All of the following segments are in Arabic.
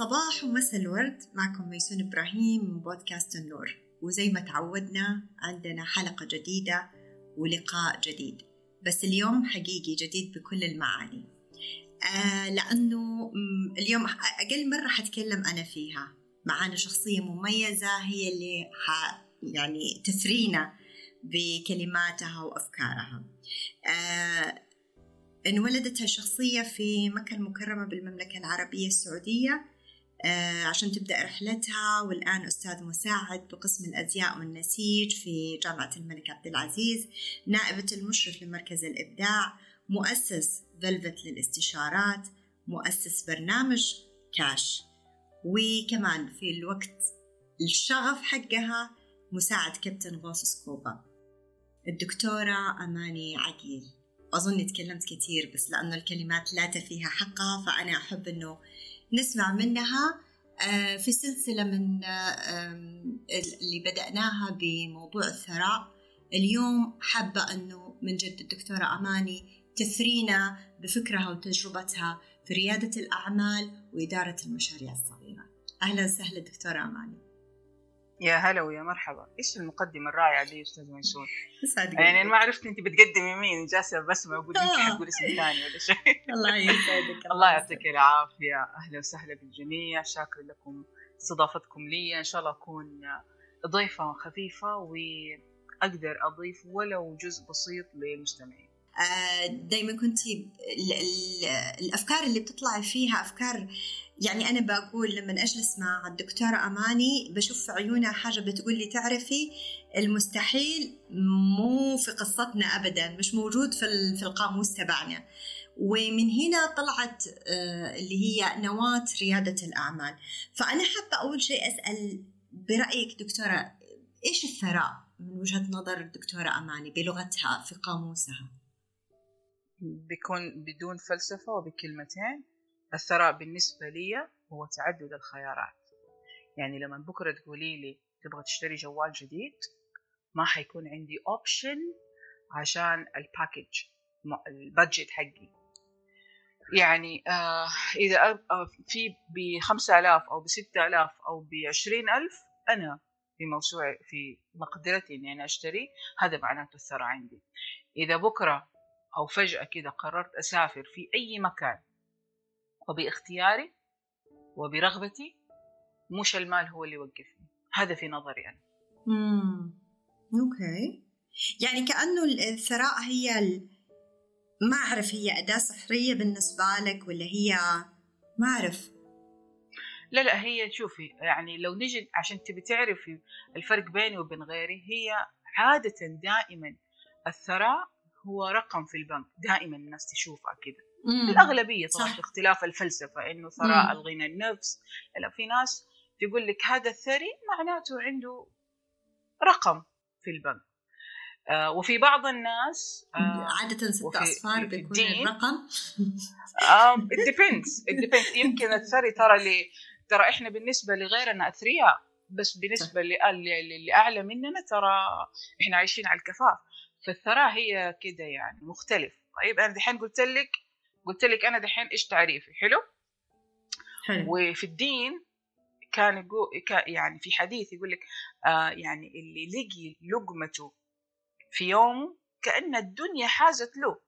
صباح ومساء الورد. معكم ميسون إبراهيم من بودكاست النور. وزي ما تعودنا عندنا حلقة جديدة ولقاء جديد. بس اليوم حقيقي جديد بكل المعاني. آه لأنه اليوم أقل مرة حتكلم أنا فيها. معانا شخصية مميزة هي اللي ح يعني تثرينا بكلماتها وأفكارها. آه انولدت هالشخصية في مكة المكرمة بالمملكة العربية السعودية. عشان تبدأ رحلتها. والآن أستاذ مساعد بقسم الأزياء والنسيج في جامعة الملك عبد العزيز نائبة المشرف لمركز الإبداع مؤسس فلفت للاستشارات مؤسس برنامج كاش. وكمان في الوقت الشغف حقها مساعد كابتن غوث سكوبا الدكتورة أماني عقيل. أظني تكلمت كثير بس لأنه الكلمات لا تفيها حقها فأنا أحب أنه نسمع منها آه، في سلسلة من اللي بدأناها بموضوع الثراء. اليوم حابة أنه من جد الدكتورة أماني تثرينا بفكرها وتجربتها في ريادة الأعمال وإدارة المشاريع الصغيرة. أهلا وسهلا دكتورة أماني. يا هلا ويا مرحبا. إيش المقدمة الرائعة دي أستاذ ميسون يعني أنا ما عرفت أنت بتقدمي مين جالسة بسمع أقول يمكن حتقول اسم ثاني ولا شيء. الله يسعدك الله يعطيك العافية. أهلا وسهلا بالجميع. شاكر لكم استضافتكم لي. إن شاء الله أكون ضيفة خفيفة وأقدر أضيف ولو جزء بسيط للمستمعين. آه، دائما كنت الأفكار اللي بتطلع فيها أفكار يعني أنا بقول لما أجلس مع الدكتورة أماني بشوف في عيونها حاجة بتقول لي تعرفي المستحيل مو في قصتنا أبدا مش موجود في في القاموس تبعنا. ومن هنا طلعت آه، اللي هي نواة ريادة الأعمال. فأنا حابة أول شيء أسأل برأيك دكتورة إيش الثراء من وجهة نظر الدكتورة أماني بلغتها في قاموسها؟ بيكون بدون فلسفة وبكلمتين؟ الثراء بالنسبة لي هو تعدد الخيارات. يعني لما بكرة تقولي لي تبغى تشتري جوال جديد ما حيكون عندي option عشان ال package ال budget حقي. يعني آه إذا آه في بخمسة آلاف أو بستة آلاف أو بعشرين ألف أنا في موسوعة في مقدرتي إني أنا أشتري هذا معناته الثراء عندي. إذا بكرة أو فجأة كذا قررت أسافر في أي مكان وباختياري وبرغبتي مش المال هو اللي يوقفني. هذا في نظري أنا. امم أوكي. يعني كأنه الثراء هي ال... ما أعرف هي أداة سحرية بالنسبة لك ولا هي ما أعرف؟ لا لا هي شوفي يعني لو نجي عشان تبي تعرفي الفرق بيني وبين غيري هي عادة دائما الثراء هو رقم في البنك دائما الناس تشوفها كذا الأغلبية طبعا في اختلاف الفلسفة إنه ثراء الغنى النفس. لا في ناس تقول لك هذا الثري معناته عنده رقم في البنك. آه وفي بعض الناس آه عادة ستة أصفار بيكون الرقم. depends. it depends. يمكن الثري ترى اللي ترى إحنا بالنسبة لغيرنا أثرياء بس بالنسبة اللي أعلى مننا ترى إحنا عايشين على الكفاف. فالثراء هي كده يعني مختلف. طيب أنا دحين قلت لك قلت لك أنا دحين إيش تعريفي؟ حلو؟ حلو. وفي الدين كان يقول يعني في حديث يقول لك آه يعني اللي لقي لقمته في يوم كأن الدنيا حازت له.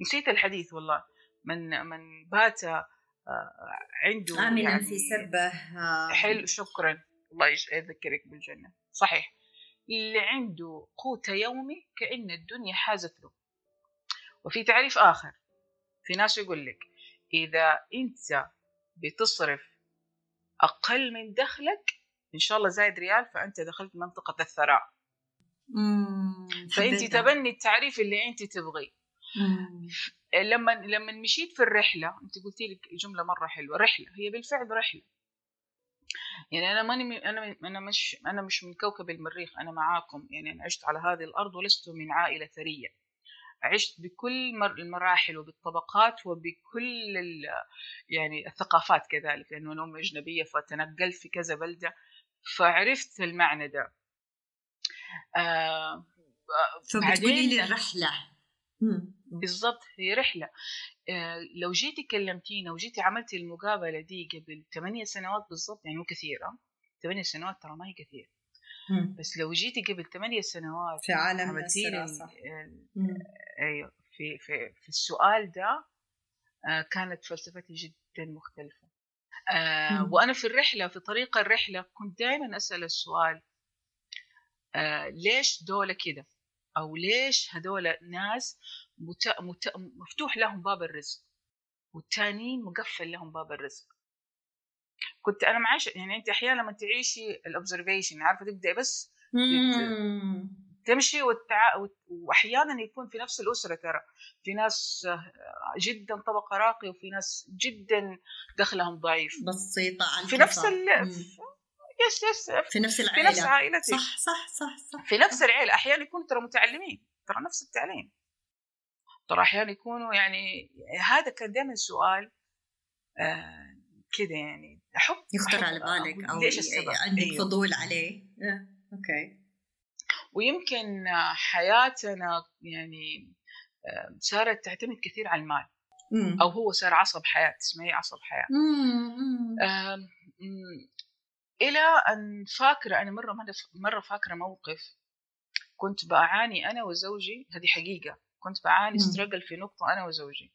نسيت الحديث والله. من من بات آه عنده آمنا يعني في سبه آه. حلو شكرا. الله يذكرك بالجنة. صحيح. اللي عنده قوت يومي كأن الدنيا حازت له. وفي تعريف آخر. في ناس يقول لك إذا أنت بتصرف أقل من دخلك إن شاء الله زايد ريال فأنت دخلت منطقة الثراء. فأنت تبني التعريف اللي أنت تبغيه. لما لما مشيت في الرحلة أنت قلتي لك جملة مرة حلوة رحلة هي بالفعل رحلة. يعني أنا ماني أنا أنا مش أنا مش من كوكب المريخ أنا معاكم يعني أنا عشت على هذه الأرض ولست من عائلة ثرية. عشت بكل المراحل وبالطبقات وبكل يعني الثقافات كذلك لأنه أنا أمي أجنبية فتنقلت في كذا بلدة فعرفت المعنى ده. آه فبتقولي لي الرحلة بالضبط هي رحلة. آه، لو جيتي كلمتينا وجيتي عملتي المقابلة دي قبل ثمانية سنوات بالضبط يعني مو كثيرة ثمانية سنوات ترى ما هي كثير بس لو جيتي قبل ثمانية سنوات في عالم الدراسة. أيوه في في في السؤال ده آه، كانت فلسفتي جدا مختلفة. آه، مم. وأنا في الرحلة في طريق الرحلة كنت دائما أسأل السؤال آه، ليش دول كده؟ أو ليش هدول ناس مت... مت... مفتوح لهم باب الرزق والتانيين مقفل لهم باب الرزق؟ كنت أنا معاش يعني انت أحيانا لما تعيشي الاوبزرفيشن عارفة تبدأ بس. تمشي والتع... وت- واحيانا يكون في نفس الأسرة ترى في ناس آه، جدا طبقة راقية وفي ناس جدا دخلهم ضعيف. بسيطة على في نفس. ال... yes yes في نفس في العائلة. نفس عائلتي. صح صح صح صح. في نفس العيله أحيانا يكونوا ترى متعلمين. ترى نفس التعليم. ترى أحيانا يكونوا يعني هذا كان دائما سؤال آه كده يعني أحب يخطر على بالك أو ليش السبب؟ عندك أيوه. فضول عليه. آه، okay. ويمكن حياتنا يعني آه، صارت تعتمد كثير على المال. مم. أو هو صار عصب حياة اسمه عصب حياة. مم، إلى أن فاكرة أنا مرة مرة- مرة فاكرة موقف. كنت بعاني أنا وزوجي هذه حقيقة. كنت بعاني مم. ستراجل في نقطة أنا وزوجي.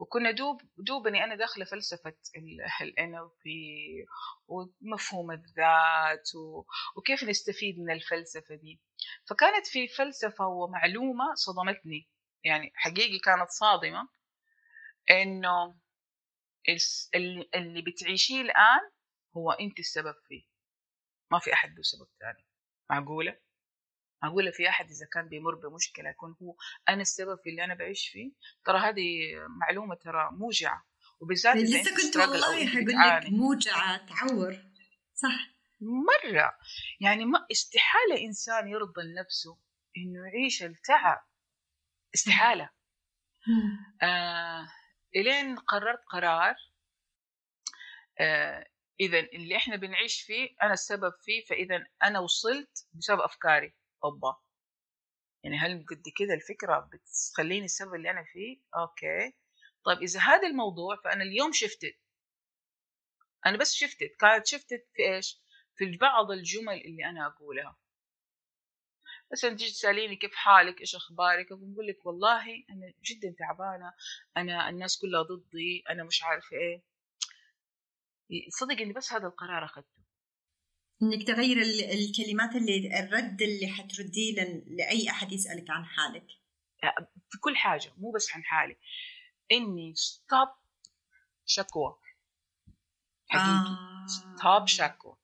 وكنا دوب دوبني أنا داخلة فلسفة ال NLP ومفهوم الذات و- وكيف نستفيد من الفلسفة دي. فكانت في فلسفة ومعلومة صدمتني. يعني حقيقي كانت صادمة إنه ال- اللي بتعيشيه الآن هو أنت السبب فيه. ما في أحد له سبب ثاني. معقولة؟ معقوله في أحد إذا كان بيمر بمشكلة يكون هو أنا السبب في اللي أنا بعيش فيه. ترى هذه معلومة ترى موجعة. وبالذات اذا لسه كنت والله حقول لك. موجعة تعور. صح. مرة. يعني ما استحالة إنسان يرضى لنفسه إنه يعيش التعب. استحالة. آه إلين قررت قرار آه اذا اللي إحنا بنعيش فيه أنا السبب فيه فاذا أنا وصلت بسبب أفكاري. أوبا. يعني هل قد كده الفكرة بتخليني السبب اللي أنا فيه؟ أوكي. طيب إذا هذا الموضوع فأنا اليوم شفتت. أنا بس شفتت. كانت شفتت في إيش؟ في بعض الجمل اللي أنا أقولها. مثلا تيجي تسأليني كيف حالك؟ إيش أخبارك؟ أقول لك والله أنا جدا تعبانة. أنا الناس كلها ضدي. أنا مش عارفة إيه. صدق إني بس هذا القرار أخذته. إنك تغير ال- الكلمات اللي الرد اللي حترديه لأي أحد يسألك عن حالك. في كل حاجة مو بس عن حالي. إني stop شكوى. حقيقي. stop شكوى.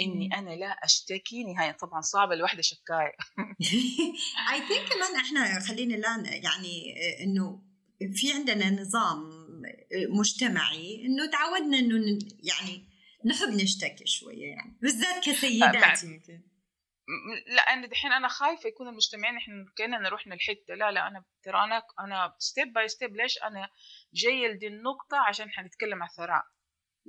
إني أنا لا أشتكي نهائيا طبعا صعبة الوحده شكاية. I think كمان إحنا خلينا لا يعني آه، إنه في عندنا نظام آه، مجتمعي إنه تعودنا إنه يعني نحب نشتكي شوية يعني بالذات كسيدات يمكن. لا أنا دحين أنا خايفة يكون المستمعين إحنا كأننا رحنا الحته لا لا أنا ترى أنا أنا step by step ليش أنا جاية لدي النقطة عشان حنتكلم عن الثراء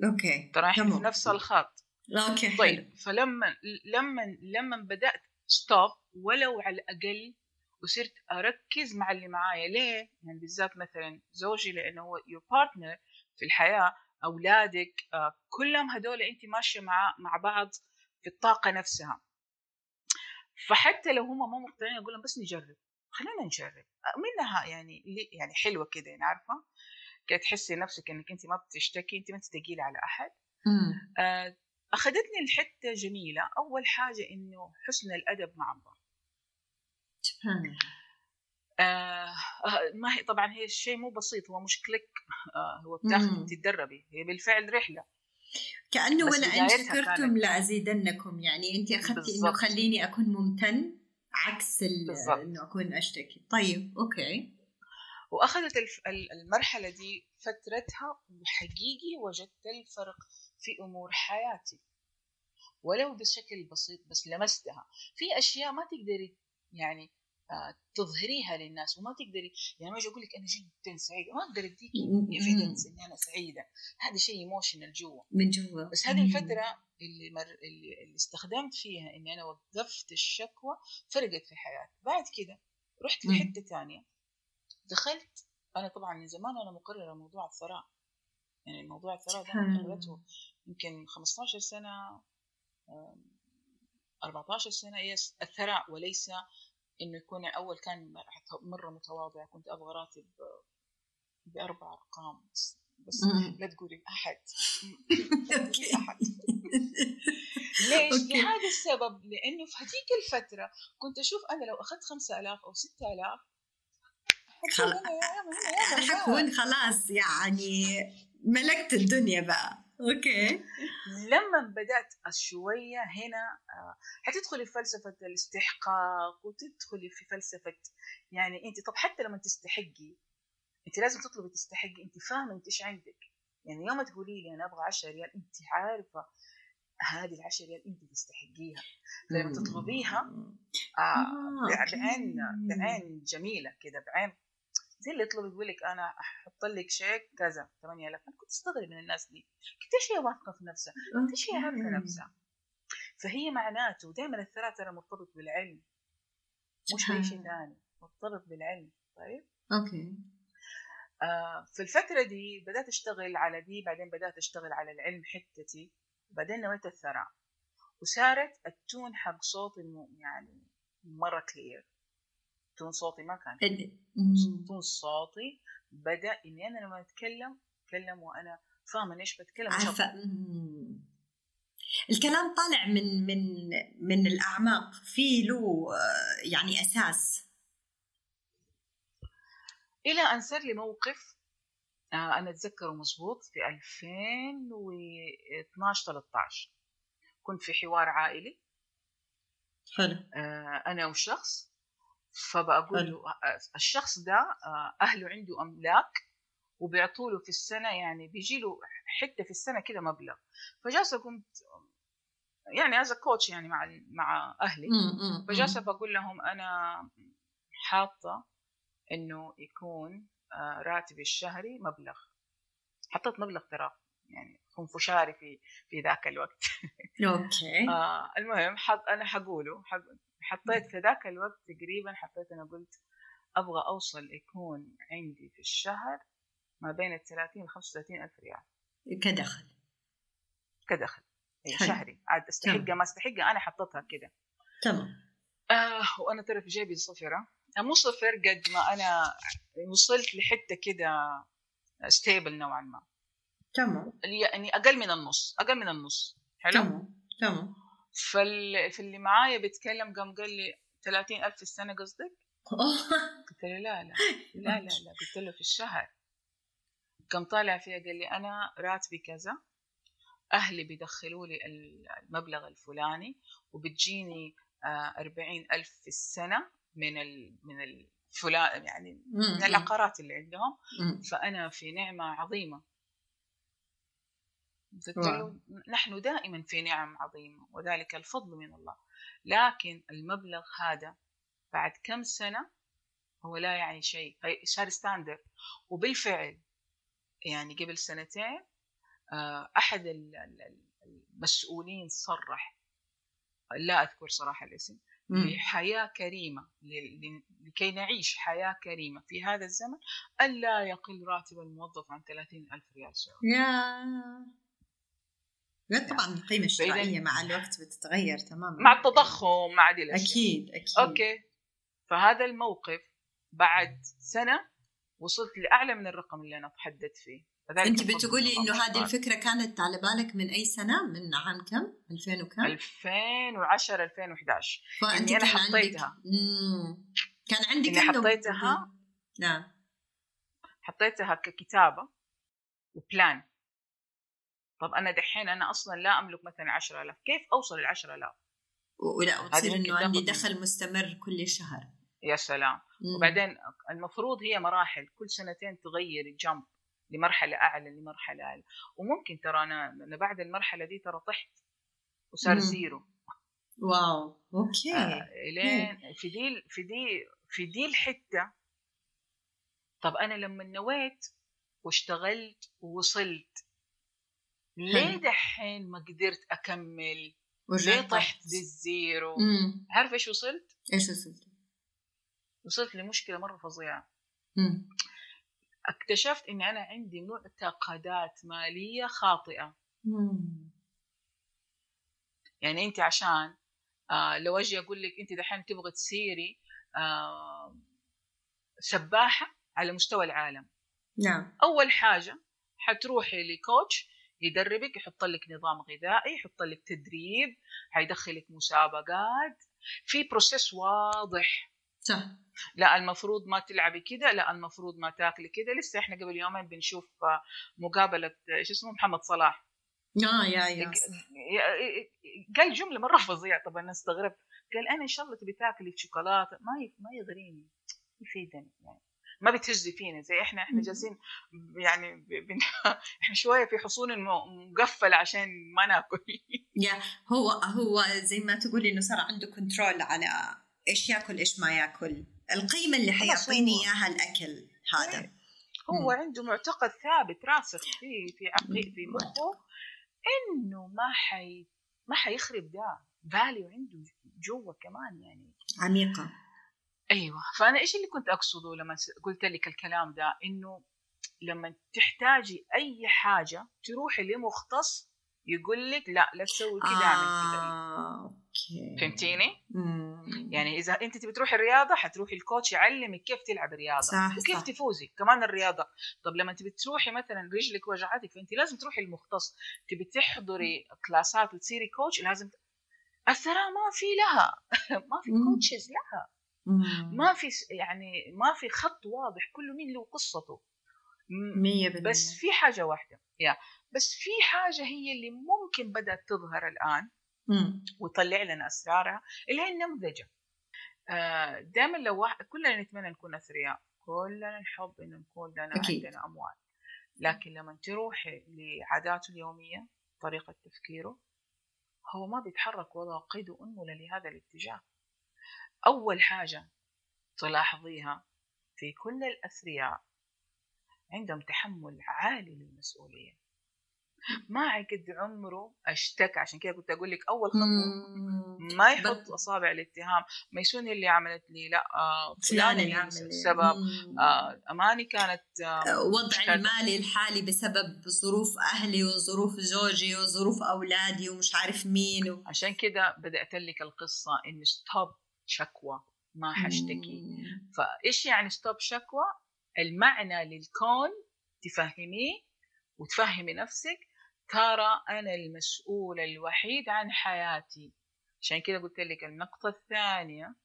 okay ترى إحنا في. نفس الخط. okay حلو. طيب فلما لما لما بدأت stop ولو على الأقل وصرت أركز مع اللي معايا. ليه؟ يعني بالذات مثلا زوجي لأنه هو your partner في الحياة. أولادك آه، كلهم هدول أنت ماشية مع مع بعض في الطاقة نفسها. فحتى لو هم ما مقتنعين أقول لهم بس نجرب. خلينا نجرب. منها يعني يعني حلوة كده يعني عارفه كده تحسي نفسك إنك أنت ما بتشتكي أنت ما انت ثقيله على أحد. آه، أخذتني الحته جميلة. أول حاجة إنه حسن الأدب مع سبحان الله. آه آه، ما هي طبعا هي الشيء مو بسيط هو مش click آه هو بتاخذي مم. تتدربي هي بالفعل رحلة كأنه ولئن شكرتم لأزيدنكم يعني أنت أخذتي إنه. خليني أكون ممتن عكس. إنه أكون أشتكي طيب okay وأخذت المرحلة دي فترتها وحقيقي وجدت الفرق في أمور حياتي ولو بشكل بسيط بس لمستها في أشياء ما تقدري يعني تظهريها للناس وما تقدري يعني ما أجي أقول لك أنا جدا سعيدة ما أقدر اديكي evidence إني أنا سعيدة. هذا شيء emotional جوا. من جوا. بس هذه الفترة اللي, مر... اللي اللي استخدمت فيها إني أنا وقفت الشكوى فرقت في حياتي. بعد كده رحت لحتة ثانية دخلت أنا طبعا من زمان أنا مقررة موضوع الثراء. يعني موضوع الثراء ده أنا قررته يمكن 15 سنة 14 سنة يس الثراء وليس إنه يكون أول كان مرة متواضع كنت أبغى راتب بأربع أرقام بس, بس لا تقولي أحد. أحد. ليش؟ لهذا السبب لأنه في هذيك الفترة كنت أشوف أنا لو أخذت 5000 أو 6000 حكون خلاص يعني ملكت الدنيا بقى. أوكي. لما بدأت شوية هنا آه، حتدخلي في فلسفة الاستحقاق وتدخلي في فلسفة يعني أنت طب حتى لما تستحقي أنت لازم تطلبي تستحقي أنت فاهمة إنت إيش عندك. يعني يوم تقولي لي أنا أبغى 10 ريال أنت عارفة هذه ال 10 ريال أنت تستحقيها. فلما تطلبيها آه, آه بعين بعين جميلة كده بعين زي اللي يطلب يقول لك أنا أحط لك شيك كذا. 8000 أنا كنت أستغرب من الناس دي. قديش هي واثقة في نفسها؟ قديش هي عارفة نفسها؟ فهي معناته دائما الثراء ترى مرتبط بالعلم. مش اي شيء ثاني. مرتبط بالعلم. طيب؟ okay. آه في الفترة دي بدأت أشتغل على دي بعدين بدأت أشتغل على العلم حتتي. بعدين نويت الثراء. وصارت التون حق صوتي يعني مرة كلير تون صوتي ما كان تون صوتي بدأ إني أنا لما أتكلم أتكلم وأنا فاهمة إيش بتكلم عارفة. الكلام طالع من من من الأعماق. في له يعني أساس. إلى أن صار لي موقف آه، أنا أتذكره مزبوط في 2012 13 كنت في حوار عائلي. حلو. آه، أنا وشخص. فبقول له الشخص ده أهله عنده أملاك وبيعطوا له في السنة يعني بيجي له حتة في السنة كده مبلغ. فجالسه كنت يعني از كوتش يعني مع مع أهلي. فجالسه بقول لهم أنا حاطة إنه يكون راتبي الشهري مبلغ. حطيت مبلغ ترى يعني خنفشاري في في ذاك الوقت. أوكي. آه المهم حط أنا حقوله حق حطيت في ذاك الوقت تقريبا حطيت أنا قلت أبغى أوصل يكون عندي في الشهر ما بين ال 30 ل 35 ألف ريال. كدخل. كدخل. أي شهري. عاد استحقها ما استحقها أنا حطيتها كده. تمام. آه وأنا ترى في جيبي صفرة. آه، مو صفر قد ما أنا وصلت لحتة كده ستيبل نوعا ما. تمام. يعني أقل من النص أقل من النص. حلو؟ تمام تمام. فال... فاللي معايا بيتكلم قام قال لي 30000 في السنة قصدك؟ قلت له لا لا. لا لا لا. قلت له في الشهر. قام طالع فيها قال لي أنا راتبي كذا أهلي بيدخلوا لي المبلغ الفلاني وبتجيني آه، أربعين ألف في السنة من ال من الفلان يعني من العقارات اللي عندهم. فأنا في نعمة عظيمة. نحن دائما في نعم عظيمة وذلك الفضل من الله. لكن المبلغ هذا بعد كم سنة هو لا يعني شيء. صار ستاندر وبالفعل يعني قبل سنتين آه، أحد المسؤولين صرح لا أذكر صراحة الاسم لحياة كريمة لكي نعيش حياة كريمة في هذا الزمن ألا يقل راتب الموظف عن 30 ألف ريال سعودي لا طبعا القيمة الشرائية مع الوقت بتتغير تماما. مع التضخم مع دي الأشياء أكيد أكيد. أوكي. فهذا الموقف بعد سنة وصلت لأعلى من الرقم اللي أنا تحدثت فيه. أنت بتقولي إنه هذه الفكرة كانت على بالك من أي سنة؟ من عام كم؟ 2000 وكم؟ 2010 2011 فأنت أنا حطيتها. عندك... كان عندك إني حطيتها نعم. حطيتها ككتابة و plan. طب أنا دحين أنا أصلا لا أملك مثلا 10000 كيف أوصل ل 10000 ولا وتصير إنه عندي دخل مستمر كل شهر. يا سلام. مم. وبعدين المفروض هي مراحل كل سنتين تغير jump لمرحلة أعلى لمرحلة اعلى وممكن ترى أنا أنا بعد المرحلة دي ترى طحت وصار مم. zero. wow. okay. آه لين في دي في دي في دي الحتة. طب أنا لما نويت واشتغلت ووصلت ليه دحين ما قدرت أكمل؟ ليه طحت لل zero عارف إيش وصلت؟ إيش وصلت؟ وصلت لمشكلة مرة فظيعة. مم. اكتشفت إني أنا عندي معتقدات مالية خاطئة. مم. يعني أنت عشان آه لو أجي أقول لك أنت دحين تبغى تصيري آه سباحة على مستوى العالم. نعم. أول حاجة حتروحي لكوتش يدربك يحط لك نظام غذائي يحط لك تدريب حيدخلك مسابقات. في بروسيس واضح. صح. لا المفروض ما تلعبي كده لا المفروض ما تاكلي كده. لسه إحنا قبل يومين بنشوف آه، مقابلة آه، شو اسمه محمد صلاح. آه يا يا. قال جملة مرة فظيعة. طبعا أنا استغربت قال أنا إن شاء الله تبي تاكلي شوكولاته ما ما يغريني. يفيدني يعني. ما بتهزي فينا زي إحنا إحنا. جالسين يعني ب- بن... إحنا شوية في حصون مقفله عشان ما ناكل. يا هو هو زي ما تقول إنه صار عنده كنترول على إيش ياكل إيش ما ياكل. القيمة اللي حيعطيني هو- إياها الأكل هذا. هو مم. عنده معتقد ثابت راسخ في في عقلي في مخه إنه ما حي ما حيخرب ده. value عنده جوا كمان يعني. عميقة. أيوه. فأنا إيش اللي كنت أقصده لما قلت لك الكلام ده؟ إنه لما تحتاجي أي حاجة تروحي لمختص يقول لك لا لا تسوي كذا اعمل كذا آه، okay. فهمتيني؟ مم. يعني إذا أنت تبي تروحي الرياضة حتروحي ال coach يعلمك كيف تلعب رياضة. صح، وكيف صح. تفوزي كمان الرياضة. طب لما تبي تروحي مثلا رجلك وجعتك فأنت لازم تروحي المختص تبي تحضري كلاسات وتصيري كوتش لازم الثراء ما في لها. ما في. كوتشز لها. مم. ما في يعني ما في خط واضح كل مين له قصته مية بالمية بس في حاجة واحدة يا بس في حاجة هي اللي ممكن بدأت تظهر الآن مم. ويطلع لنا أسرارها اللي هي النمذجة آه دائما لو واحد كلنا نتمنى نكون أثرياء كلنا نحب انه نكون لنا أكيد. عندنا أموال لكن لما تروحي لعاداته اليومية طريقة تفكيره هو ما بيتحرك ولا قيد انمله لهذا الاتجاه أول حاجة تلاحظيها في كل الأثرياء عندهم تحمل عالي للمسؤولية ما قد عمره أشتكى عشان كذا كنت أقول لك أول خطوة. ما يحط أصابع الاتهام ميسون اللي عملت لي لا آه فلان اللي هي عمل السبب. آه أماني كانت آه وضعي. المالي الحالي بسبب ظروف أهلي وظروف زوجي وظروف أولادي ومش عارف مين و... عشان كذا بدأت لك القصة انه stop شكوى ما حشتكي. فإيش يعني stop شكوى؟ المعنى للكون تفهميه وتفهمي نفسك ترى أنا المسؤول الوحيد عن حياتي. عشان كذا قلت لك النقطة الثانية.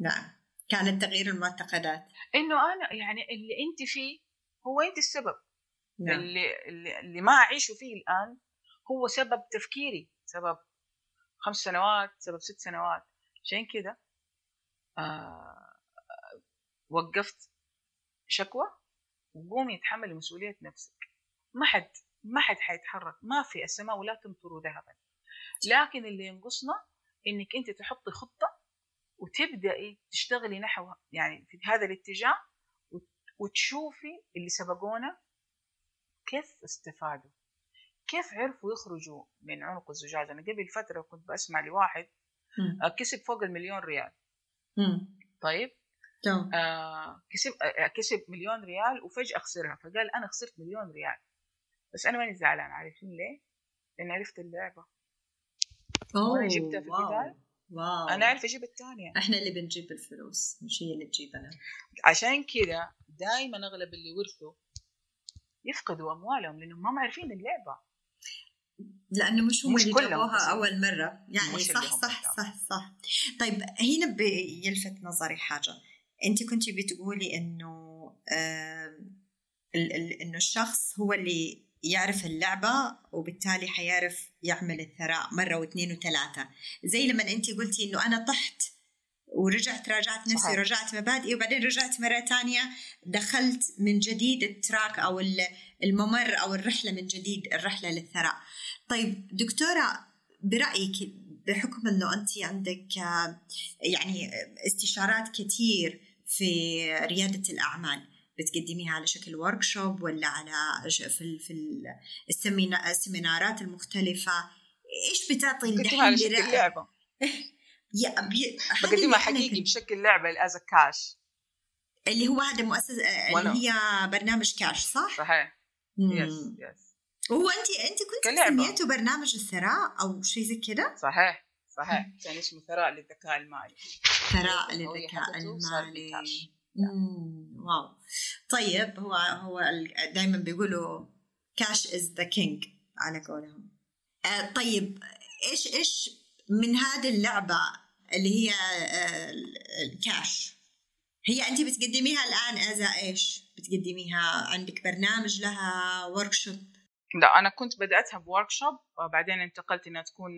نعم. كانت تغيير المعتقدات. إنه أنا يعني اللي أنت فيه هو أنت السبب. نعم. اللي, اللي اللي ما اعيشه فيه الآن هو سبب تفكيري. سبب خمس سنوات سبب ست سنوات. عشان كذا آه وقفت شكوى وقومي يتحملي مسؤولية نفسك. ما حد ما حد حيتحرك ما في السماء ولا تمطر ذهبا. لكن اللي ينقصنا إنك أنت تحطي خطة وتبدأي تشتغلي نحو يعني في هذا الاتجاه وت- وتشوفي اللي سبقونا كيف استفادوا. كيف عرفوا يخرجوا من عنق الزجاجة أنا قبل فترة كنت بسمع لواحد. آه، كسب فوق المليون ريال. مم. طيب تمام آه كسب آه كسب مليون ريال وفجأة خسرها فقال أنا خسرت مليون ريال بس أنا ماني زعلان عارفين ليه؟ لأن عرفت اللعبة وأنا جبتها في واو. البداية. واو أنا أعرف أجيب الثانية إحنا اللي بنجيب الفلوس مش هي اللي تجيبنا عشان كذا دائما أغلب اللي ورثوا يفقدوا أموالهم لأنهم ما عارفين اللعبة لأنه مش هم مش اللي جابوها. أول مرة يعني صح صح. صح صح طيب هنا بيلفت نظري حاجة أنت كنت بتقولي إنه ال- إنه الشخص هو اللي يعرف اللعبة وبالتالي حيعرف يعمل الثراء مرة واثنين وثلاثة زي لما أنت قلتي إنه أنا طحت ورجعت راجعت نفسي صحيح. ورجعت مبادئي وبعدين رجعت مرة تانية دخلت من جديد التراك ال- الممر أو الرحلة من جديد الرحلة للثراء طيب دكتورة برأيك بحكم أنه أنت عندك آه، يعني استشارات كثير في ريادة الأعمال بتقدميها على شكل workshop ولا على في في ال seminarات المختلفة؟ إيش بتعطي بقدمها على الدحين شكل لعبة. يا بقدمها حقيقي بشكل لعبة as cash اللي هو هذا مؤسسه اللي هي برنامج كاش صح؟ صحيح. yes yes هو انت انت كنت سميته برنامج الثراء أو شيء زي كذا؟ صحيح صحيح. كان اسمه ثراء للذكاء المالي. ثراء للذكاء المالي. wow. طيب هو هو دائما بيقولوا cash is the king على قولهم. آه طيب إيش إيش من هذه اللعبة اللي هي آه الكاش هي انت بتقدميها الآن as إيش؟ بتقدميها عندك برنامج لها workshop لا أنا كنت بدأتها ب workshop وبعدين انتقلت إنها تكون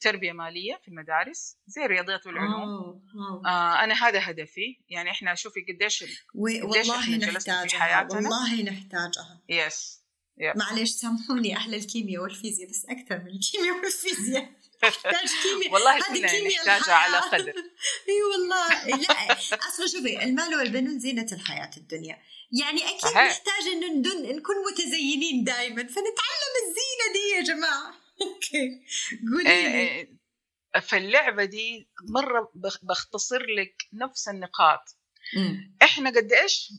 تربية مالية في المدارس زي الرياضيات والعلوم. آه أنا هذا هدفي. يعني إحنا شوفي قديش والله نحتاجها والله نحتاجها. yes yeah. معلش سامحوني أهل الكيمياء والفيزياء بس أكثر من الكيمياء والفيزياء. نحتاج كيمياء. والله كلنا نحتاجها على قدر. إي والله. لا أصلا شوفي المال والبنون زينة الحياة الدنيا. يعني أكيد صحيح. نحتاج إنه نكون متزينين دائما فنتعلم الزينة دي يا جماعة. أوكي. قولي إيه، إيه، في دي مرة بختصر لك نفس النقاط. م. إحنا قد إيش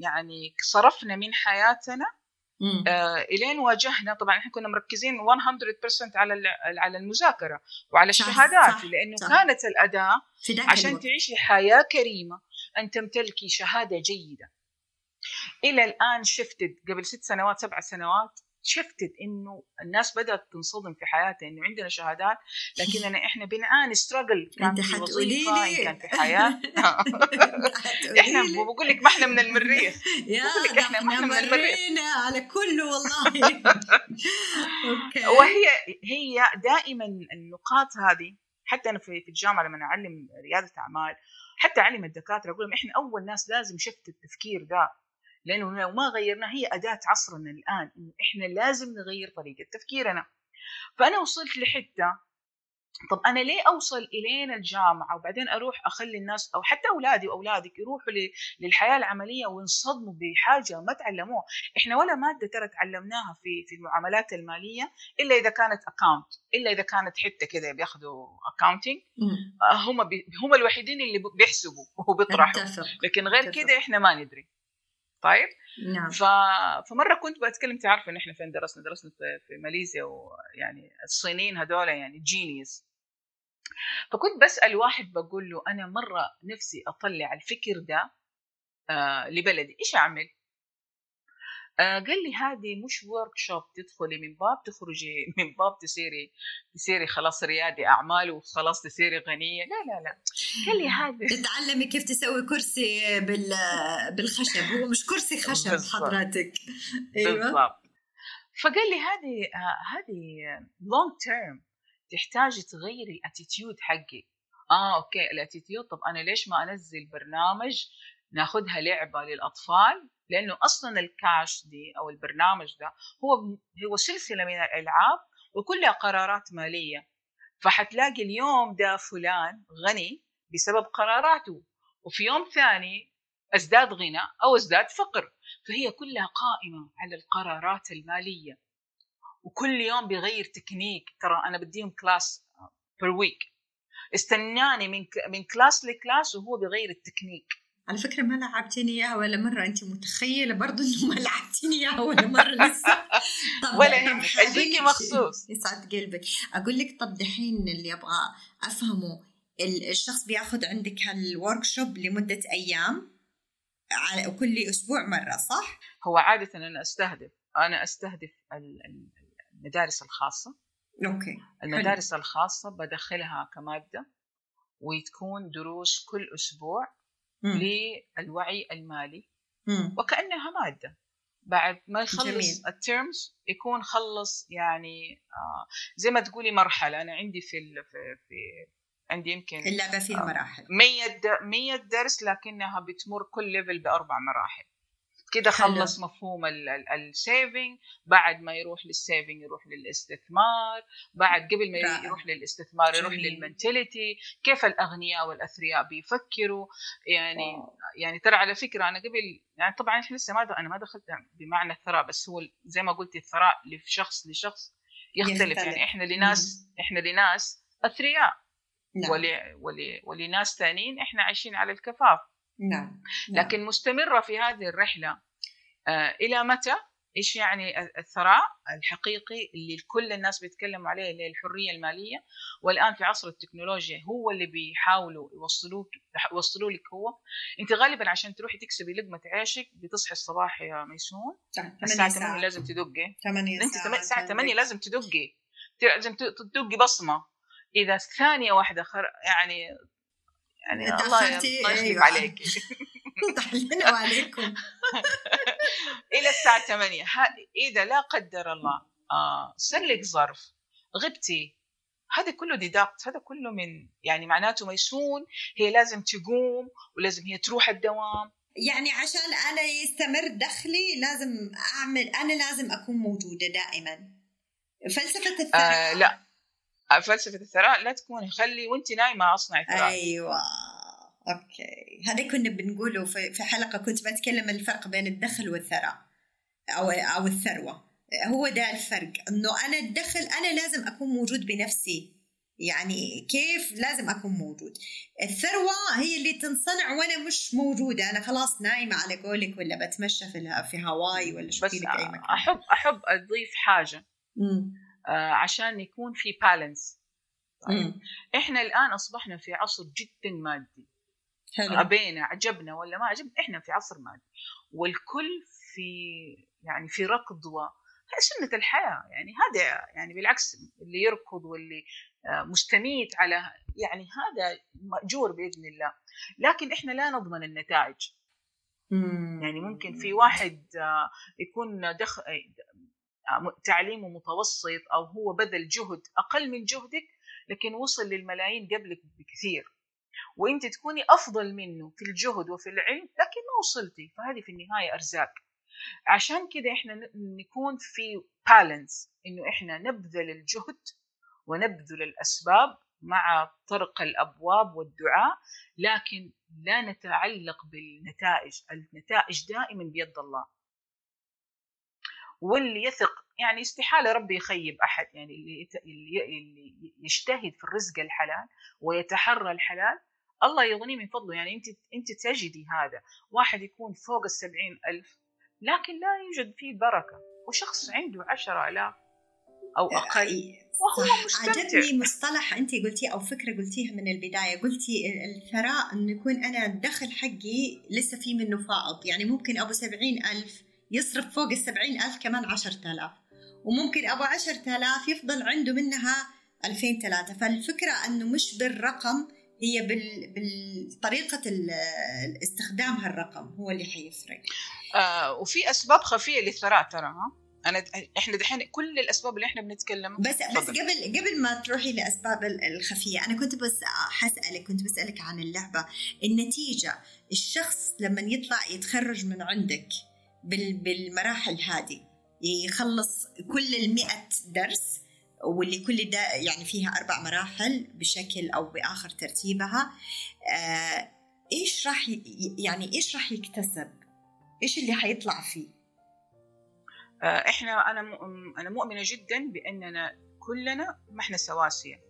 يعني صرفنا من حياتنا آه إلين واجهنا طبعا إحنا كنا مركزين 100% على على المذاكرة وعلى الشهادات لأنه صح. كانت الأداة عشان الوقت. تعيشي حياة كريمة أن تمتلكي شهادة جيدة. إلى الآن شفتت قبل ست سنوات سبع سنوات شفتت إنه الناس بدأت تنصدم في حياتها إنه عندنا شهادات لكننا إحنا بنعاني ستراجل كان في وظيفه إن كان في حياة. إحنا بقول لك ما إحنا من المريخ. يا لك إحنا ما إحنا من المريخ. على كله والله. أوكي. وهي هي دائما النقاط هذه حتى أنا في الجامعة لما أعلم ريادة أعمال حتى أعلم الدكاترة أقول لهم إحنا أول ناس لازم شفت التفكير ده لأنه لو ما غيرنا هي أداة عصرنا الآن إنه إحنا لازم نغير طريقة تفكيرنا. فأنا وصلت لحتة طب أنا ليه أوصل إلين الجامعة وبعدين أروح أخلي الناس أو حتى أولادي وأولادك يروحوا للحياة العملية وينصدموا بحاجة ما تعلموها، إحنا ولا مادة ترى تعلمناها في في المعاملات المالية إلا إذا كانت account، إلا إذا كانت حتة كذا بياخذوا accounting هم هم الوحيدين اللي بيحسبوا وبيطرحوا. لكن غير كذا إحنا ما ندري. طيب؟ نعم. ف... فمرة كنت بتكلم تعرف إن إحنا فين درسنا؟ درسنا في, في ماليزيا ويعني الصينيين هذول يعني genius فكنت بسأل واحد بقول له أنا مرة نفسي أطلع الفكر ده آه لبلدي إيش أعمل؟ قال لي هذه مش workshop تدخلي من باب تخرجي من باب تصيري تصيري خلاص ريادي أعمال وخلاص تصيري غنية. لا لا لا. قال لي هذه تتعلمي كيف تسوي كرسي بال بالخشب هو مش كرسي خشب بالضبط. حضرتك. أيوه. بالضبط. فقال لي هذه آه هذه long term تحتاجي تغيري ال attitude حقك. آه okay ال attitude طب أنا ليش ما أنزل برنامج ناخذها لعبة للأطفال؟ لأنه أصلا الكاش دي أو البرنامج ده هو هو سلسلة من الألعاب وكلها قرارات مالية. فحتلاقي اليوم ده فلان غني بسبب قراراته وفي يوم ثاني أزداد غنى أو أزداد فقر. فهي كلها قائمة على القرارات المالية. وكل يوم بيغير تكنيك. ترى أنا بديهم class per week استناني من من class ل class وهو بيغير التكنيك. على فكرة ما لعبتني إياها ولا مرة. أنت متخيلة برضو إنه ما لعبتني إياها ولا مرة لسه؟ طب ولا يهمك. أجيكي مخصوص. يسعد قلبك. أقول لك طب دحين اللي أبغى أفهمه الشخص بياخذ عندك هال workshop لمدة أيام على كل أسبوع مرة صح؟ هو عادة أنا أستهدف أنا أستهدف المدارس الخاصة. okay المدارس حلو. الخاصة بدخلها كمادة وتكون دروس كل أسبوع للوعي المالي. مم. وكأنها مادة. بعد ما يخلص ال terms يكون خلص يعني آه زي ما تقولي مرحلة. أنا عندي في في, في عندي يمكن اللعبة فيها آه مراحل. 100 100 درس لكنها بتمر كل level بأربع مراحل. كده خلص مفهوم ال saving بعد ما يروح لل saving يروح للاستثمار بعد قبل ما رائع. يروح للاستثمار يروح لل mentality كيف الأغنياء والأثرياء بيفكروا يعني wow. يعني ترى على فكرة أنا قبل يعني طبعا إحنا لسه ما أنا ما دخلت بمعنى الثراء بس هو زي ما قلت الثراء لشخص لشخص يختلف, يختلف. يعني إحنا لناس مم. إحنا لناس أثرياء نعم. ول... ول... ولناس ثانيين إحنا عايشين على الكفاف نعم لكن مستمرة في هذه الرحلة آه إلى متى؟ إيش يعني الثراء الحقيقي اللي كل الناس بيتكلموا عليه اللي هي الحرية المالية؟ والآن في عصر التكنولوجيا هو اللي بيحاولوا يوصلوك يوصلوا لك هو. أنت غالبا عشان تروحي تكسبي لقمة عيشك بتصحي الصباح يا ميسون. الساعة 8 لازم تدقي. 8 أنت الساعة 8 لازم تدقي. لازم تدقي بصمة. إذا ثانية واحدة خر... يعني يعني الله يخلف أيوة. عليك. لنا وعليكم. إلى الساعة 8 إذا لا قدر الله آه صار لك ظرف غبتي هذا كله ديداكت هذا كله من يعني معناته ميسون هي لازم تقوم ولازم هي تروح الدوام. يعني عشان أنا يستمر دخلي لازم أعمل أنا لازم أكون موجودة دائما. فلسفة الثراء آه لا. فلسفة الثراء لا تكوني خلي وانت نايمة اصنعي ثراء. أيوه. okay. هذا كنا بنقوله في حلقة كنت بتكلم الفرق بين الدخل والثراء أو أو الثروة. هو ده الفرق إنه أنا الدخل أنا لازم أكون موجود بنفسي. يعني كيف لازم أكون موجود؟ الثروة هي اللي تنصنع وأنا مش موجودة. أنا خلاص نايمة على قولك ولا بتمشى في في هواي ولا شو بس أي مكان. أحب أحب أضيف حاجة. آه عشان يكون في بالانس طيب. إحنا الآن أصبحنا في عصر جدا مادي. حلو. عجبنا ولا ما عجبنا إحنا في عصر مادي. والكل في يعني في ركض و سنة الحياة. يعني هذا يعني بالعكس اللي يركض واللي آه، مستميت على يعني هذا مأجور بإذن الله. لكن إحنا لا نضمن النتائج. يعني ممكن في واحد آه، يكون دخ... تعليمه متوسط أو هو بذل جهد أقل من جهدك لكن وصل للملايين قبلك بكثير. وإنت تكوني أفضل منه في الجهد وفي العلم لكن ما وصلتي. فهذه في النهاية أرزاق. عشان كده إحنا نكون في بالانس إنه إحنا نبذل الجهد ونبذل الأسباب مع طرق الأبواب والدعاء لكن لا نتعلق بالنتائج. النتائج دائما بيد الله. واللي يثق يعني استحالة ربي يخيب أحد يعني اللي اللي يجتهد في الرزق الحلال ويتحرى الحلال الله يغني من فضله. يعني أنت أنت تجدي هذا واحد يكون فوق السبعين ألف لكن لا يوجد فيه بركة. وشخص عنده عشرة ألاف أو آه، وهو مستمتع. عجبني مصطلح أنت قلتيه أو فكرة قلتيها من البداية. قلتي الثراء أنه يكون أنا الدخل حقي لسه في منه فائض. يعني ممكن أبو سبعين ألف يصرف فوق السبعين ألف كمان عشرة آلاف. وممكن أبو عشرة آلاف يفضل عنده منها ألفين ثلاثة فالفكرة أنه مش بالرقم هي بال... بالطريقة الاستخدام هالرقم هو اللي حيفرق. آه وفي أسباب خفية للثراء ترى ها؟ أنا إحنا دحين كل الأسباب اللي إحنا بنتكلم. بس فضل. بس قبل قبل ما تروحي لأسباب الخفية أنا كنت بس حسألك كنت بسألك عن اللعبة. النتيجة الشخص لما يطلع يتخرج من عندك بالمراحل هذه يخلص كل المئة درس واللي كل ده يعني فيها أربع مراحل بشكل أو بآخر ترتيبها آه إيش راح يعني إيش راح يكتسب؟ إيش اللي حيطلع فيه؟ آه إحنا أنا أنا مؤمنة جدا بأننا كلنا ما إحنا سواسية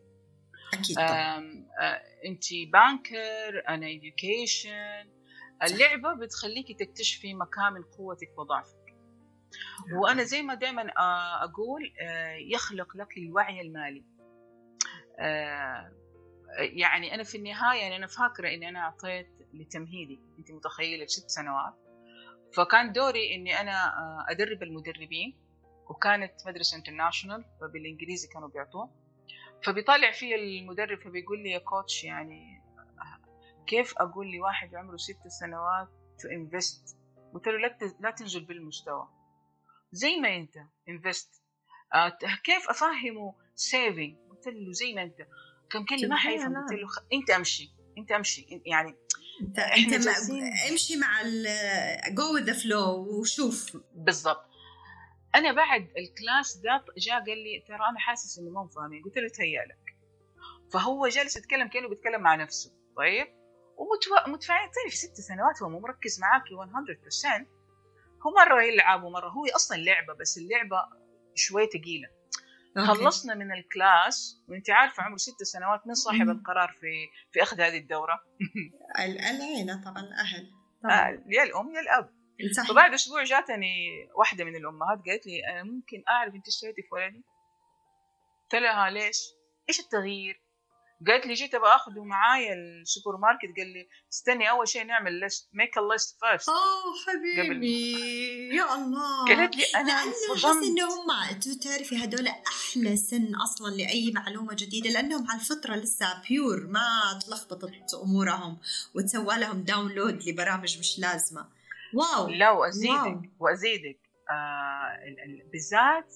أكيد آه أنت banker أنا education اللعبة بتخليكي تكتشفي مكامن قوتك وضعفك وأنا زي ما دائما آه، أقول آه، يخلق لك الوعي المالي. آه، يعني أنا في النهاية يعني أنا فاكرة إني أنا أعطيت لتمهيدي أنت متخيلة؟ ست سنوات. فكان دوري إني أنا أدرب المدربين وكانت مدرسة international فبالإنجليزي كانوا بيعطوه. فبيطلع في المدرب فبيقول لي يا coach يعني كيف أقول لواحد عمره ست سنوات to invest قلت له لا تنزل بالمستوى. زي ما أنت invest آه كيف أفهمه saving قلت له زي ما أنت. كم كلمه ما حيفهم. قلت له. أنت أمشي أنت أمشي. يعني انت إحنا أنت امشي مع ال go the flow وشوف. بالضبط. أنا بعد ال class ده جاء قال لي ترى أنا حاسس إنه ما فاهمين. قلت له تهيألك فهو جالس يتكلم كأنه بيتكلم مع نفسه. طيب؟ ومتفاعل طيب في ست سنوات هو مو مركز معاكي 100% هو مرة يلعب ومرة هو أصلا لعبة بس اللعبة شوي ثقيلة. خلصنا من ال class وأنت عارفة عمره ست سنوات من صاحب. القرار في في أخذ هذه الدورة. ال- العيلة طبعا الأهل آه، طبعا يا الأم يا الأب. صح فبعد أسبوع جاتني واحدة من الأمهات قالت لي أنا ممكن أعرف أنت اشتريتي في ولدي؟ قلت لها ليش؟ إيش التغيير؟ قالت لي جيت أبغى آخذه معايا السوبر ماركت قال لي استني أول شيء نعمل let's make a list first اوه حبيبي يا الله. قالت لي أنا احس إنه هم تعرفي هدول أحلى سن أصلا لأي معلومة جديدة لأنهم على الفطره لسه pure ما تلخبطت أمورهم وتسوى لهم download لبرامج مش لازمة. wow لا wow. وازيدك وأزيدك. آه ال- ال- بالذات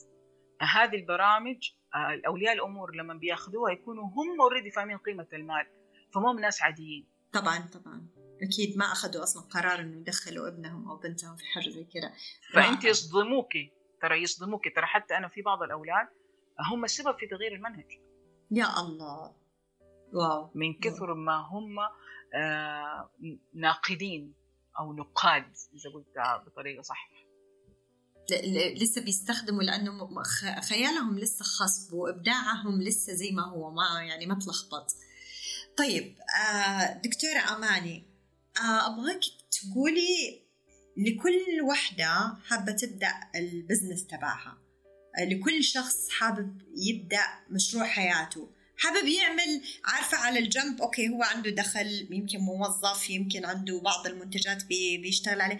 هذه البرامج الاولياء الأمور لما بيأخذوها يكونوا هم already فاهمين قيمة المال فمو ناس عاديين. طبعا طبعا. أكيد ما أخذوا أصلا قرار إنه يدخلوا ابنهم أو بنتهم في حاجة زي كذا. فأنت. يصدموكي ترى يصدموكي ترى حتى أنا في بعض الأولاد هم السبب في تغيير المنهج. يا الله. واو. من كثر ما هم آه ناقدين أو نقاد إذا قلتها بطريقة صح. لسه بيستخدموا لأنه خيالهم لسه خصب وإبداعهم لسه زي ما هو ما يعني ما تلخبط. طيب آه دكتورة أماني آه أبغاك تقولي لكل وحدة حابة تبدأ ال business تبعها. لكل شخص حابب يبدأ مشروع حياته. حابب يعمل عارفة على الجنب okay هو عنده دخل يمكن موظف يمكن عنده بعض المنتجات بي بيشتغل عليه.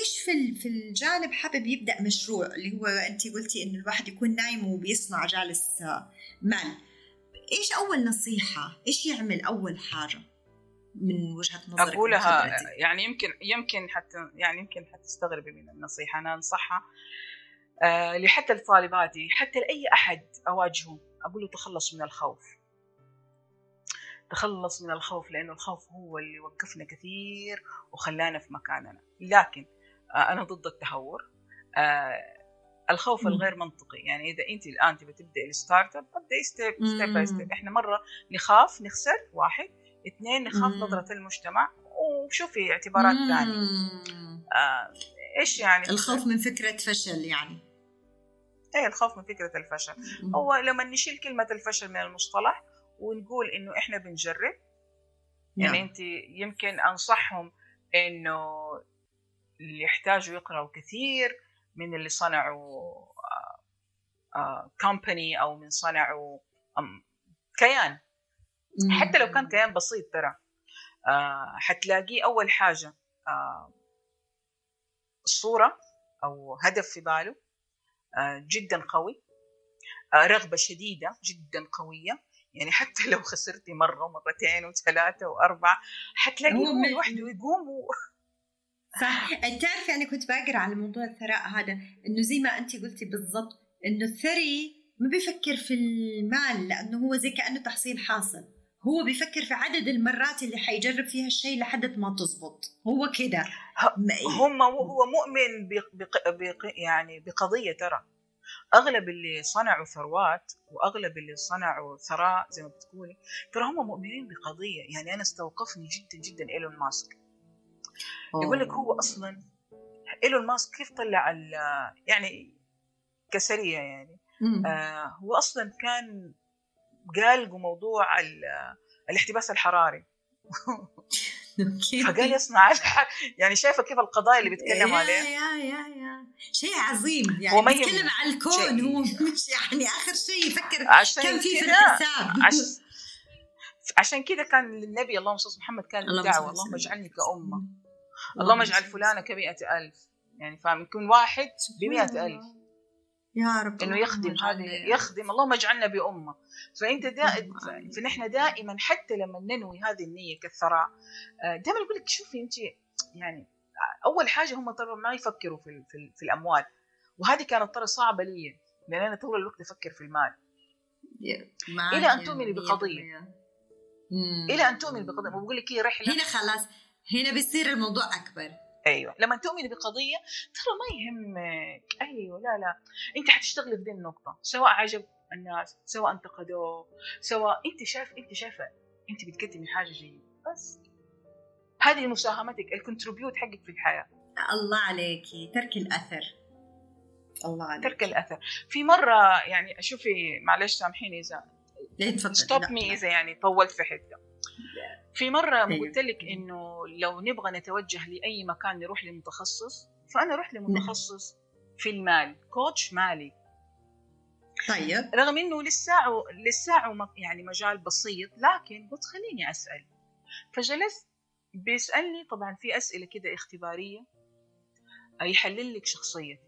إيش في ال- في الجانب حابب يبدأ مشروع؟ اللي هو أنت قلتي إنه الواحد يكون نايم وبيصنع جالس آه، مال. إيش أول نصيحة؟ إيش يعمل أول حاجة؟ من وجهة نظرك أقولها؟ يعني يمكن يمكن حتى يعني يمكن حتستغربي من النصيحة أنا أنصحها آه لحتى لطالباتي حتى لأي أحد أواجهه. أقول له تخلص من الخوف. تخلص من الخوف لأنه الخوف هو اللي وقفنا كثير وخلانا في مكاننا. لكن آه أنا ضد التهور. آه الخوف. الغير منطقي. يعني إذا أنت الآن تبي تبدأي ال startup أبدأي step step by. step. إحنا مرة نخاف نخسر واحد. اثنين نخاف. نظرة المجتمع. وشوفي اعتبارات ثانية. آه إيش يعني؟ الخوف من فكرة فشل يعني. إيه الخوف من فكرة الفشل. هو لما نشيل كلمة الفشل من المصطلح ونقول إنه إحنا بنجرب يعني نعم. انت يمكن أنصحهم إنه اللي يحتاجوا يقرأوا كثير من اللي صنعوا كومباني أو من صنعوا كيان. حتى لو كان كيان بسيط ترى آه، حتلاقيه أول حاجة آه، صورة أو هدف في باله آه، جدا قوي. آه، رغبة شديدة جدا قوية. يعني حتى لو خسرتي مرة ومرتين وثلاثة وأربعة حتلاقيه هو هو من- لوحده يقوم و... صح. تعرفي أنا كنت بقرا على موضوع الثراء هذا إنه زي ما انت قلتي بالضبط إنه الثري ما بيفكر في المال لأنه هو زي كأنه تحصيل حاصل. هو بيفكر في عدد المرات اللي حيجرب فيها الشيء لحد ما تزبط. هو كده. هم هو مؤمن بق... بق... بق... يعني بقضية ترى. أغلب اللي صنعوا ثروات وأغلب اللي صنعوا ثراء زي ما بتقولي ترى هم مؤمنين بقضية. يعني أنا استوقفني جدا جدا إيلون ماسك. يقول لك هو أصلا إيلون ماسك كيف طلع ال... يعني كسرية يعني. مم. آه هو أصلا كان قال موضوع ال... الاحتباس الحراري. فقال يصنع. يعني شايفة كيف القضايا اللي بيتكلم يا عليه يا يا يا. شيء عظيم. يعني هو بيتكلم. عن الكون. هو مش يعني آخر شيء يفكر كم في في الحساب عش... عشان كذا كان للنبي اللهم صل على محمد كان صل اللهم. اجعلني كأمة. اللهم اجعل فلانة كمئة ألف. يعني فاهم يكون واحد بمئة ألف. يا رب إنه يخدم هذه يخدم. اللهم اجعلنا بأمة. فأنت دا... اللهم آمين. فنحن دائما حتى لما ننوي هذه النية كالثراء دائما يقول لك شوفي أنت يعني أول حاجة هم طبعا ما يفكروا في في, في الأموال. وهذه كانت ترى صعبة لي لأن أنا طول الوقت أفكر في المال. أن يا تؤمني. مم. إلى أن تؤمن بقضية. وبقول لك هي رحلة. هنا خلاص. هنا بيصير الموضوع أكبر. أيوه. لما تؤمني بقضية ترى ما يهمك أيوه لا لا. أنت حتشتغلي في دي النقطة سواء عجب الناس سواء انتقدوه سواء أنت شايف أنت شايفة أنت بتقدمي حاجة جيدة بس. هذه مساهمتك الكونتريبيوت حقك في الحياة. الله عليكي ترك الأثر. الله عليك. ترك الأثر. في مرة يعني شوفي معلش سامحيني إذا stop me. إذا يعني طولت في حتة. في مرة أيوة. قلت لك إنه لو نبغى نتوجه لأي مكان نروح لمتخصص فأنا أروح لمتخصص في المال coach مالي. طيب. رغم إنه لساعه لساعه م- يعني مجال بسيط لكن قلت خليني أسأل. فجلست بيسألني طبعا في أسئلة كده اختبارية يحلل لك شخصيتي.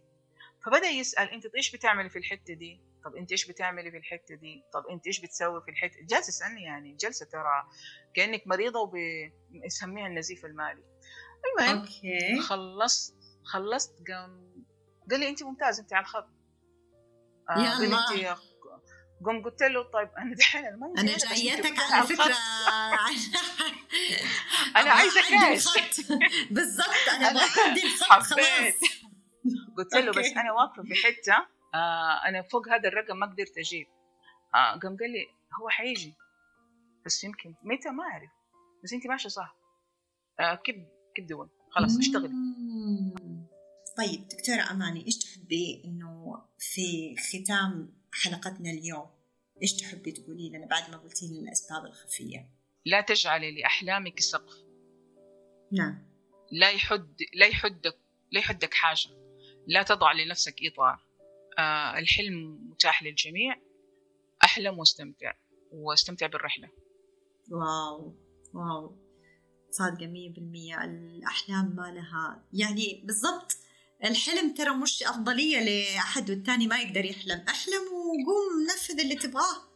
فبدأ يسأل أنت إيش بتعملي في الحتة دي؟ طب انت إيش بتعملي في الحتة دي طب انت إيش بتسوي في الحتة جالس يسالني يعني جلسة ترى كأنك مريضة وبيسميها النزيف المالي المهم أوكي خلصت خلصت قام قال لي انت ممتاز انت على الخط آه، يا الله. قم قلت له طيب أنا دحين ما أنا جايتك على فكرة. أنا أنا عايزة كاش. بالضبط أنا أبغى عندي الخط خلاص. قلت له بس أوكي. أنا واقفة في حتة آه أنا فوق هذا الرقم ما قدرت أجيب. آه قام قال لي هو حيجي. بس يمكن متى؟ ما أعرف. بس انت ماشية صح. آه كب كب دون خلاص اشتغلي. طيب دكتورة أماني إيش تحبي إنه في ختام حلقتنا اليوم؟ إيش تحبي تقولي لنا بعد ما قلتي لنا الأسباب الخفية؟ لا تجعلي لأحلامك سقف. نعم. لا يحد لا يحدك لا يحدك حاجة. لا تضع لنفسك إطار. آه الحلم متاح للجميع أحلم واستمتع واستمتع بالرحلة. واو واو. صادقة مية بالمية. الأحلام ما لها يعني بالضبط الحلم ترى مش أفضلية لأحد والتاني ما يقدر يحلم. أحلم وقوم نفذ اللي تبغاه.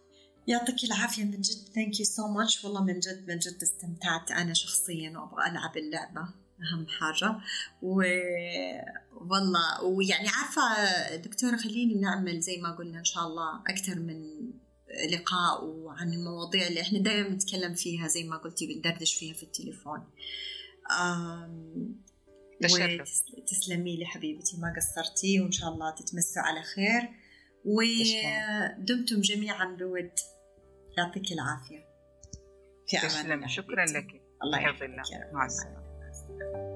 يعطيك العافية من جد. thank you so much والله من جد من جد استمتعت أنا شخصيا وأبغى ألعب اللعبة. أهم حاجة. و... والله. ويعني عارفة دكتورة خليني نعمل زي ما قلنا إن شاء الله أكثر من لقاء وعن المواضيع اللي إحنا دائما نتكلم فيها زي ما قلتي بندردش فيها في التليفون. تسلمي لي حبيبتي ما قصرتي وإن شاء الله تتمسوا على خير. ودمتم جميعا بود يعطيك العافية. في أمان الله شكرا. لك. الله يحفظك مع السلامة.